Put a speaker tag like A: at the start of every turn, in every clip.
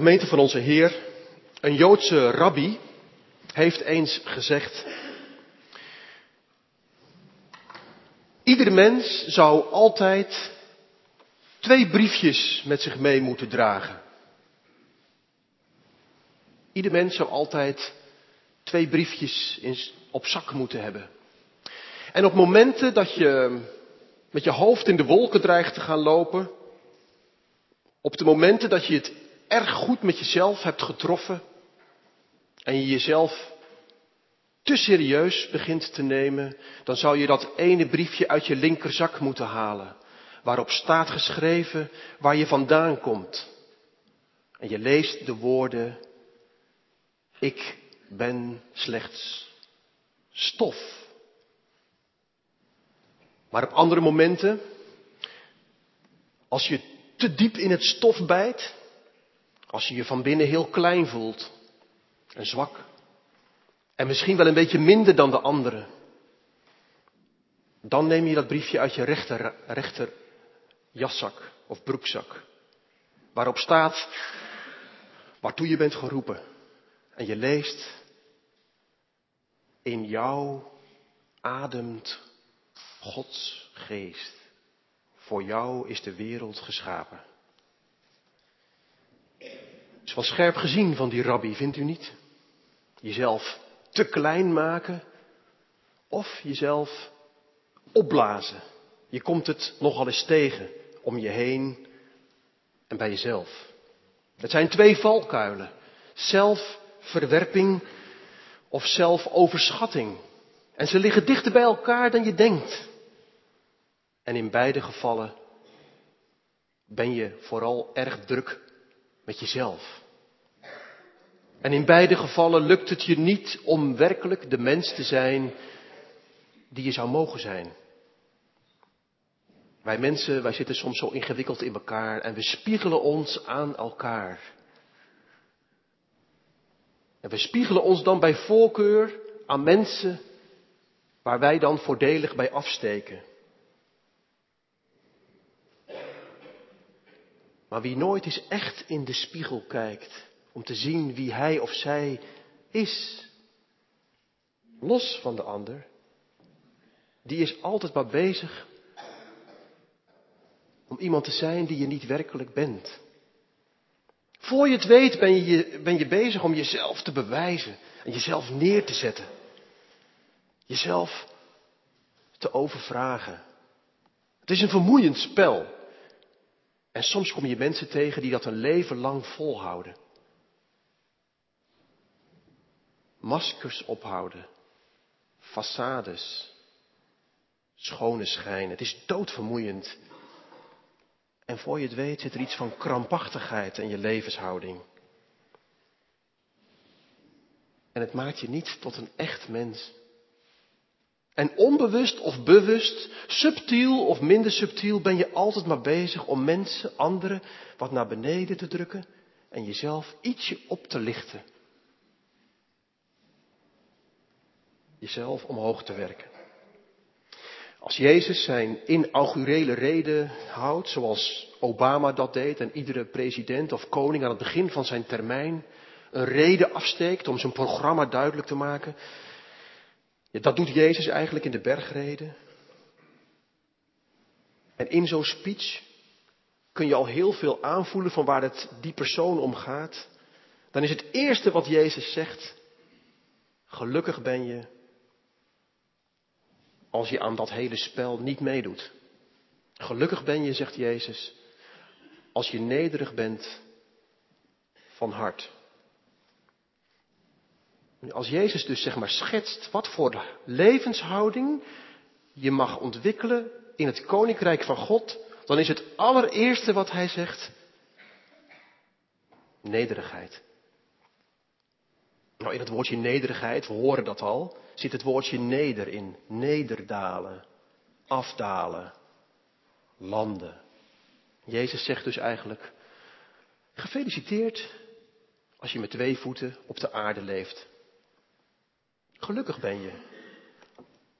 A: Gemeente van onze Heer, een Joodse rabbi heeft eens gezegd, ieder mens zou altijd twee briefjes met zich mee moeten dragen. Ieder mens zou altijd twee briefjes op zak moeten hebben. En op momenten dat je met je hoofd in de wolken dreigt te gaan lopen, op de momenten dat je het erg goed met jezelf hebt getroffen en je jezelf te serieus begint te nemen, dan zou je dat ene briefje uit je linkerzak moeten halen, waarop staat geschreven waar je vandaan komt. En je leest de woorden, ik ben slechts stof. Maar op andere momenten, als je te diep in het stof bijt, als je je van binnen heel klein voelt en zwak en misschien wel een beetje minder dan de anderen, dan neem je dat briefje uit je rechter, rechter jaszak of broekzak, waarop staat waartoe je bent geroepen. En je leest, in jou ademt Gods geest. Voor jou is de wereld geschapen. Is wel scherp gezien van die rabbi, vindt u niet? Jezelf te klein maken of jezelf opblazen. Je komt het nogal eens tegen om je heen en bij jezelf. Het zijn twee valkuilen. Zelfverwerping of zelfoverschatting. En ze liggen dichter bij elkaar dan je denkt. En in beide gevallen ben je vooral erg druk met jezelf. En in beide gevallen lukt het je niet om werkelijk de mens te zijn die je zou mogen zijn. Wij mensen, wij zitten soms zo ingewikkeld in elkaar en we spiegelen ons aan elkaar. En we spiegelen ons dan bij voorkeur aan mensen waar wij dan voordelig bij afsteken. Maar wie nooit eens echt in de spiegel kijkt om te zien wie hij of zij is, los van de ander, die is altijd maar bezig om iemand te zijn die je niet werkelijk bent. Voor je het weet ben je, ben je bezig om jezelf te bewijzen en jezelf neer te zetten. Jezelf te overvragen. Het is een vermoeiend spel. En soms kom je mensen tegen die dat een leven lang volhouden. Maskers ophouden, façades, schone schijn. Het is doodvermoeiend. En voor je het weet zit er iets van krampachtigheid in je levenshouding. En het maakt je niet tot een echt mens. En onbewust of bewust, subtiel of minder subtiel, ben je altijd maar bezig om mensen, anderen, wat naar beneden te drukken en jezelf ietsje op te lichten. Jezelf omhoog te werken. Als Jezus zijn inaugurele reden houdt, zoals Obama dat deed en iedere president of koning aan het begin van zijn termijn een reden afsteekt om zijn programma duidelijk te maken, dat doet Jezus eigenlijk in de bergreden. En in zo'n speech kun je al heel veel aanvoelen van waar het die persoon om gaat. Dan is het eerste wat Jezus zegt, gelukkig ben je als je aan dat hele spel niet meedoet. Gelukkig ben je, zegt Jezus, als je nederig bent van hart. Als Jezus dus zeg maar schetst wat voor levenshouding je mag ontwikkelen in het koninkrijk van God, dan is het allereerste wat hij zegt nederigheid. Nou, in het woordje nederigheid, we horen dat al, zit het woordje neder in. Nederdalen, afdalen, landen. Jezus zegt dus eigenlijk, gefeliciteerd als je met twee voeten op de aarde leeft. Gelukkig ben je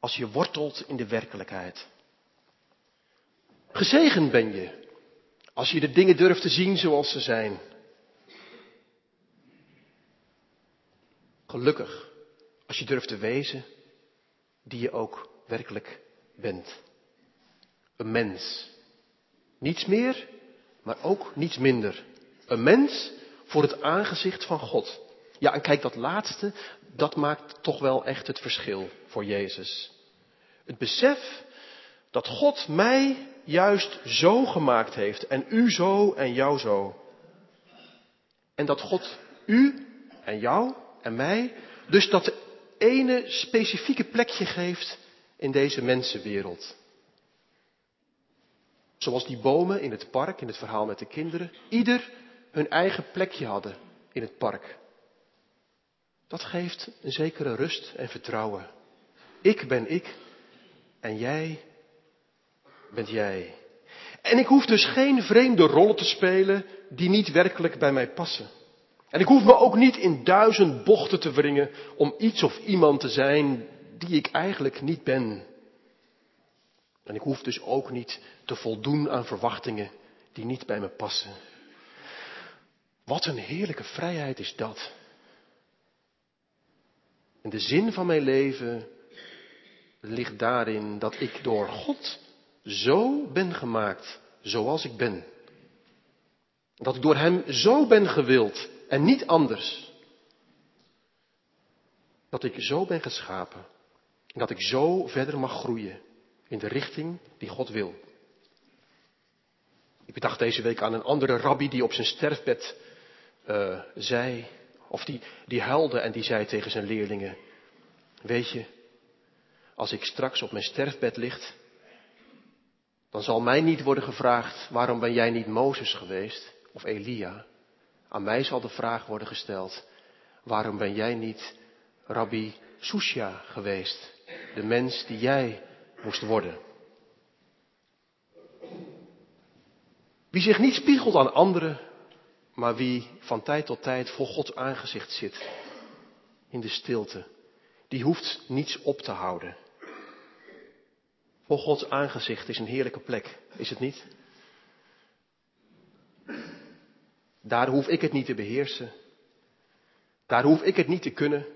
A: als je wortelt in de werkelijkheid. Gezegend ben je als je de dingen durft te zien zoals ze zijn. Gelukkig als je durft te wezen die je ook werkelijk bent. Een mens. Niets meer, maar ook niets minder. Een mens voor het aangezicht van God. Ja, en kijk, dat laatste, dat maakt toch wel echt het verschil voor Jezus. Het besef dat God mij juist zo gemaakt heeft en u zo en jou zo. En dat God u en jou en mij dus dat ene specifieke plekje geeft in deze mensenwereld. Zoals die bomen in het park, in het verhaal met de kinderen, ieder hun eigen plekje hadden in het park. Dat geeft een zekere rust en vertrouwen. Ik ben ik en jij bent jij. En ik hoef dus geen vreemde rollen te spelen die niet werkelijk bij mij passen. En ik hoef me ook niet in duizend bochten te wringen om iets of iemand te zijn die ik eigenlijk niet ben. En ik hoef dus ook niet te voldoen aan verwachtingen die niet bij me passen. Wat een heerlijke vrijheid is dat. En de zin van mijn leven ligt daarin dat ik door God zo ben gemaakt zoals ik ben. Dat ik door Hem zo ben gewild en niet anders. Dat ik zo ben geschapen en dat ik zo verder mag groeien in de richting die God wil. Ik bedacht deze week aan een andere rabbi die op zijn sterfbed uh, zei, of die, die huilde en die zei tegen zijn leerlingen, weet je, als ik straks op mijn sterfbed ligt, dan zal mij niet worden gevraagd, waarom ben jij niet Mozes geweest of Elia? Aan mij zal de vraag worden gesteld, waarom ben jij niet Rabbi Susha geweest? De mens die jij moest worden. Wie zich niet spiegelt aan anderen, maar wie van tijd tot tijd voor Gods aangezicht zit, in de stilte, die hoeft niets op te houden. Voor Gods aangezicht is een heerlijke plek, is het niet? Daar hoef ik het niet te beheersen. Daar hoef ik het niet te kunnen.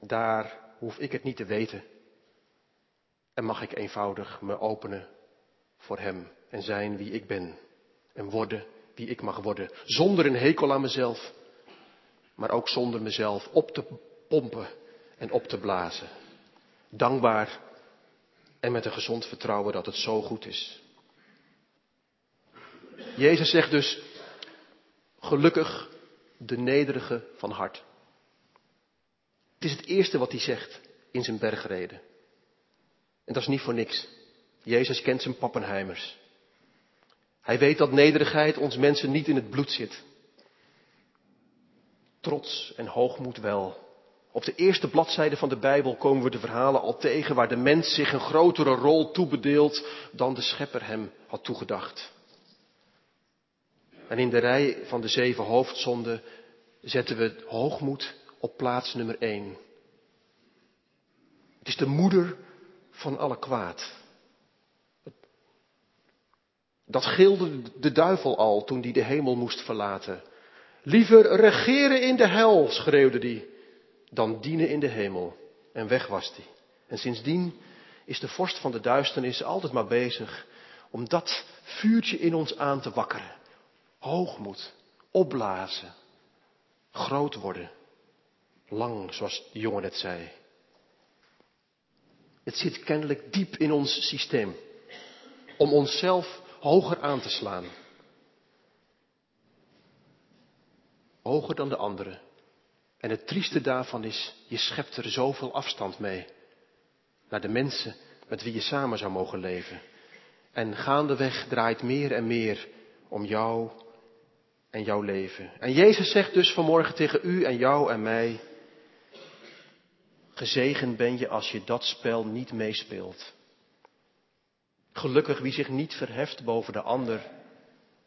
A: Daar hoef ik het niet te weten. En mag ik eenvoudig me openen voor Hem en zijn wie ik ben. En worden wie ik mag worden. Zonder een hekel aan mezelf. Maar ook zonder mezelf op te pompen en op te blazen. Dankbaar en met een gezond vertrouwen dat het zo goed is. Jezus zegt dus, gelukkig de nederige van hart. Het is het eerste wat hij zegt in zijn bergreden. En dat is niet voor niks. Jezus kent zijn pappenheimers. Hij weet dat nederigheid ons mensen niet in het bloed zit. Trots en hoogmoed wel. Op de eerste bladzijde van de Bijbel komen we de verhalen al tegen waar de mens zich een grotere rol toebedeelt dan de schepper hem had toegedacht. En in de rij van de zeven hoofdzonden zetten we hoogmoed op plaats nummer één. Het is de moeder van alle kwaad. Dat gilde de duivel al toen hij de hemel moest verlaten. Liever regeren in de hel, schreeuwde hij, dan dienen in de hemel. En weg was hij. En sindsdien is de vorst van de duisternis altijd maar bezig om dat vuurtje in ons aan te wakkeren. Hoogmoed, opblazen, groot worden, lang, zoals de jongen net zei. Het zit kennelijk diep in ons systeem om onszelf hoger aan te slaan. Hoger dan de anderen. En het trieste daarvan is, je schept er zoveel afstand mee. Naar de mensen met wie je samen zou mogen leven. En gaandeweg draait meer en meer om jou en jouw leven. En Jezus zegt dus vanmorgen tegen u en jou en mij, gezegend ben je als je dat spel niet meespeelt. Gelukkig wie zich niet verheft boven de ander.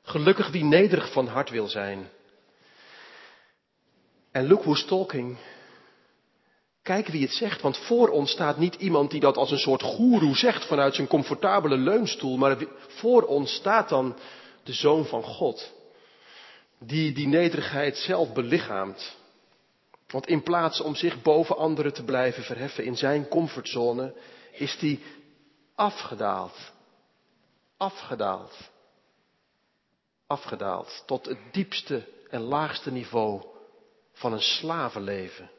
A: Gelukkig wie nederig van hart wil zijn. En look who's talking. Kijk wie het zegt, want voor ons staat niet iemand die dat als een soort goeroe zegt vanuit zijn comfortabele leunstoel, maar voor ons staat dan de Zoon van God die die nederigheid zelf belichaamt. Want in plaats om zich boven anderen te blijven verheffen in zijn comfortzone, is hij afgedaald. Afgedaald. Afgedaald tot het diepste en laagste niveau van een slavenleven.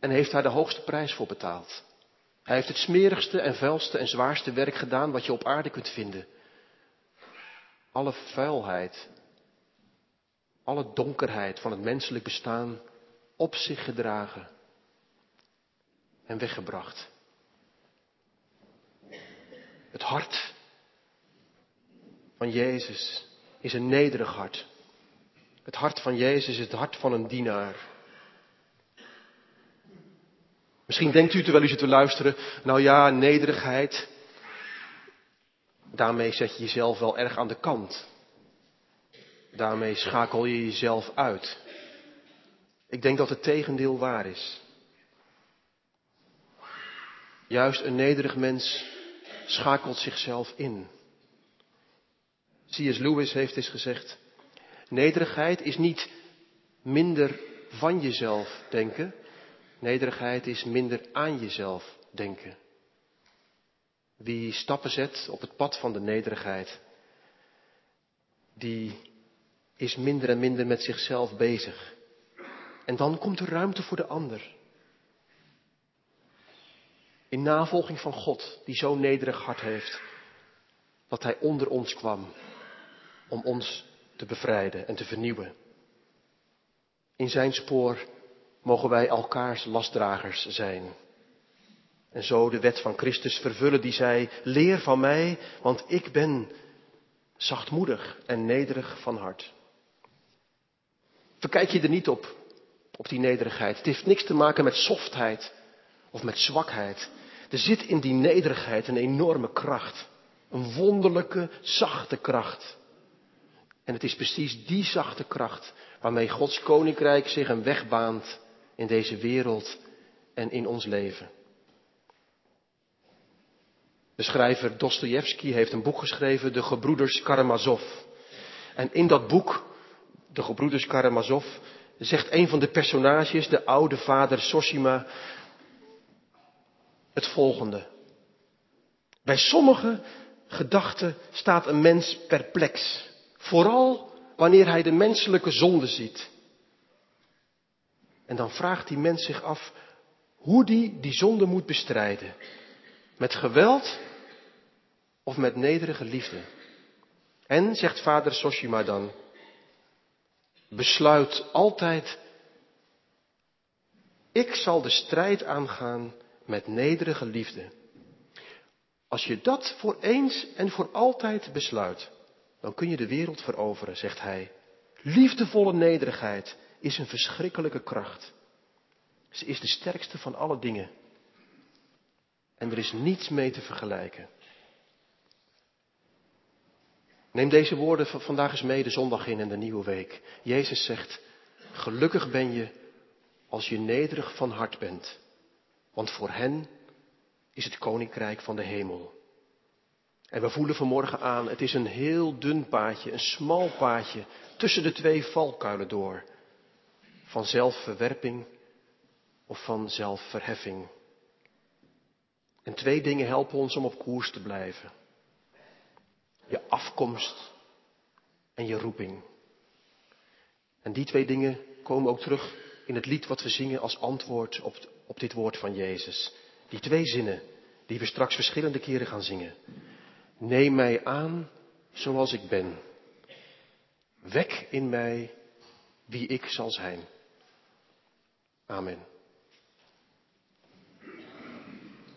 A: En heeft daar de hoogste prijs voor betaald. Hij heeft het smerigste en vuilste en zwaarste werk gedaan wat je op aarde kunt vinden. Alle vuilheid, alle donkerheid van het menselijk bestaan op zich gedragen en weggebracht. Het hart van Jezus is een nederig hart. Het hart van Jezus is het hart van een dienaar. Misschien denkt u terwijl u zit te luisteren, nou ja, nederigheid, daarmee zet je jezelf wel erg aan de kant. Daarmee schakel je jezelf uit. Ik denk dat het tegendeel waar is. Juist een nederig mens schakelt zichzelf in. C.S. Lewis heeft eens gezegd, nederigheid is niet minder van jezelf denken, nederigheid is minder aan jezelf denken. Wie stappen zet op het pad van de nederigheid, die is minder en minder met zichzelf bezig. En dan komt er ruimte voor de ander. In navolging van God, die zo'n nederig hart heeft, dat Hij onder ons kwam om ons te bevrijden en te vernieuwen. In Zijn spoor mogen wij elkaars lastdragers zijn. En zo de wet van Christus vervullen die zei, leer van mij, want ik ben zachtmoedig en nederig van hart. Verkijk je er niet op, op die nederigheid. Het heeft niks te maken met softheid of met zwakheid. Er zit in die nederigheid een enorme kracht. Een wonderlijke, zachte kracht. En het is precies die zachte kracht waarmee Gods koninkrijk zich een weg baant in deze wereld en in ons leven. De schrijver Dostoevsky heeft een boek geschreven, De Gebroeders Karamazov. En in dat boek, De Gebroeders Karamazov, zegt een van de personages, de oude vader Soshima, het volgende. Bij sommige gedachten staat een mens perplex. Vooral wanneer hij de menselijke zonde ziet. En dan vraagt die mens zich af hoe die die zonde moet bestrijden. Met geweld of met nederige liefde? En, zegt vader Soshima dan, besluit altijd, ik zal de strijd aangaan met nederige liefde. Als je dat voor eens en voor altijd besluit, dan kun je de wereld veroveren, zegt hij. Liefdevolle nederigheid is een verschrikkelijke kracht. Ze is de sterkste van alle dingen. En er is niets mee te vergelijken. Neem deze woorden van vandaag eens mee de zondag in en de nieuwe week. Jezus zegt, gelukkig ben je als je nederig van hart bent, want voor hen is het koninkrijk van de hemel. En we voelen vanmorgen aan, het is een heel dun paadje, een smal paadje tussen de twee valkuilen door. Van zelfverwerping of van zelfverheffing. En twee dingen helpen ons om op koers te blijven. Je afkomst en je roeping. En die twee dingen komen ook terug in het lied wat we zingen als antwoord op, op dit woord van Jezus. Die twee zinnen die we straks verschillende keren gaan zingen. Neem mij aan zoals ik ben. Wek in mij wie ik zal zijn. Amen.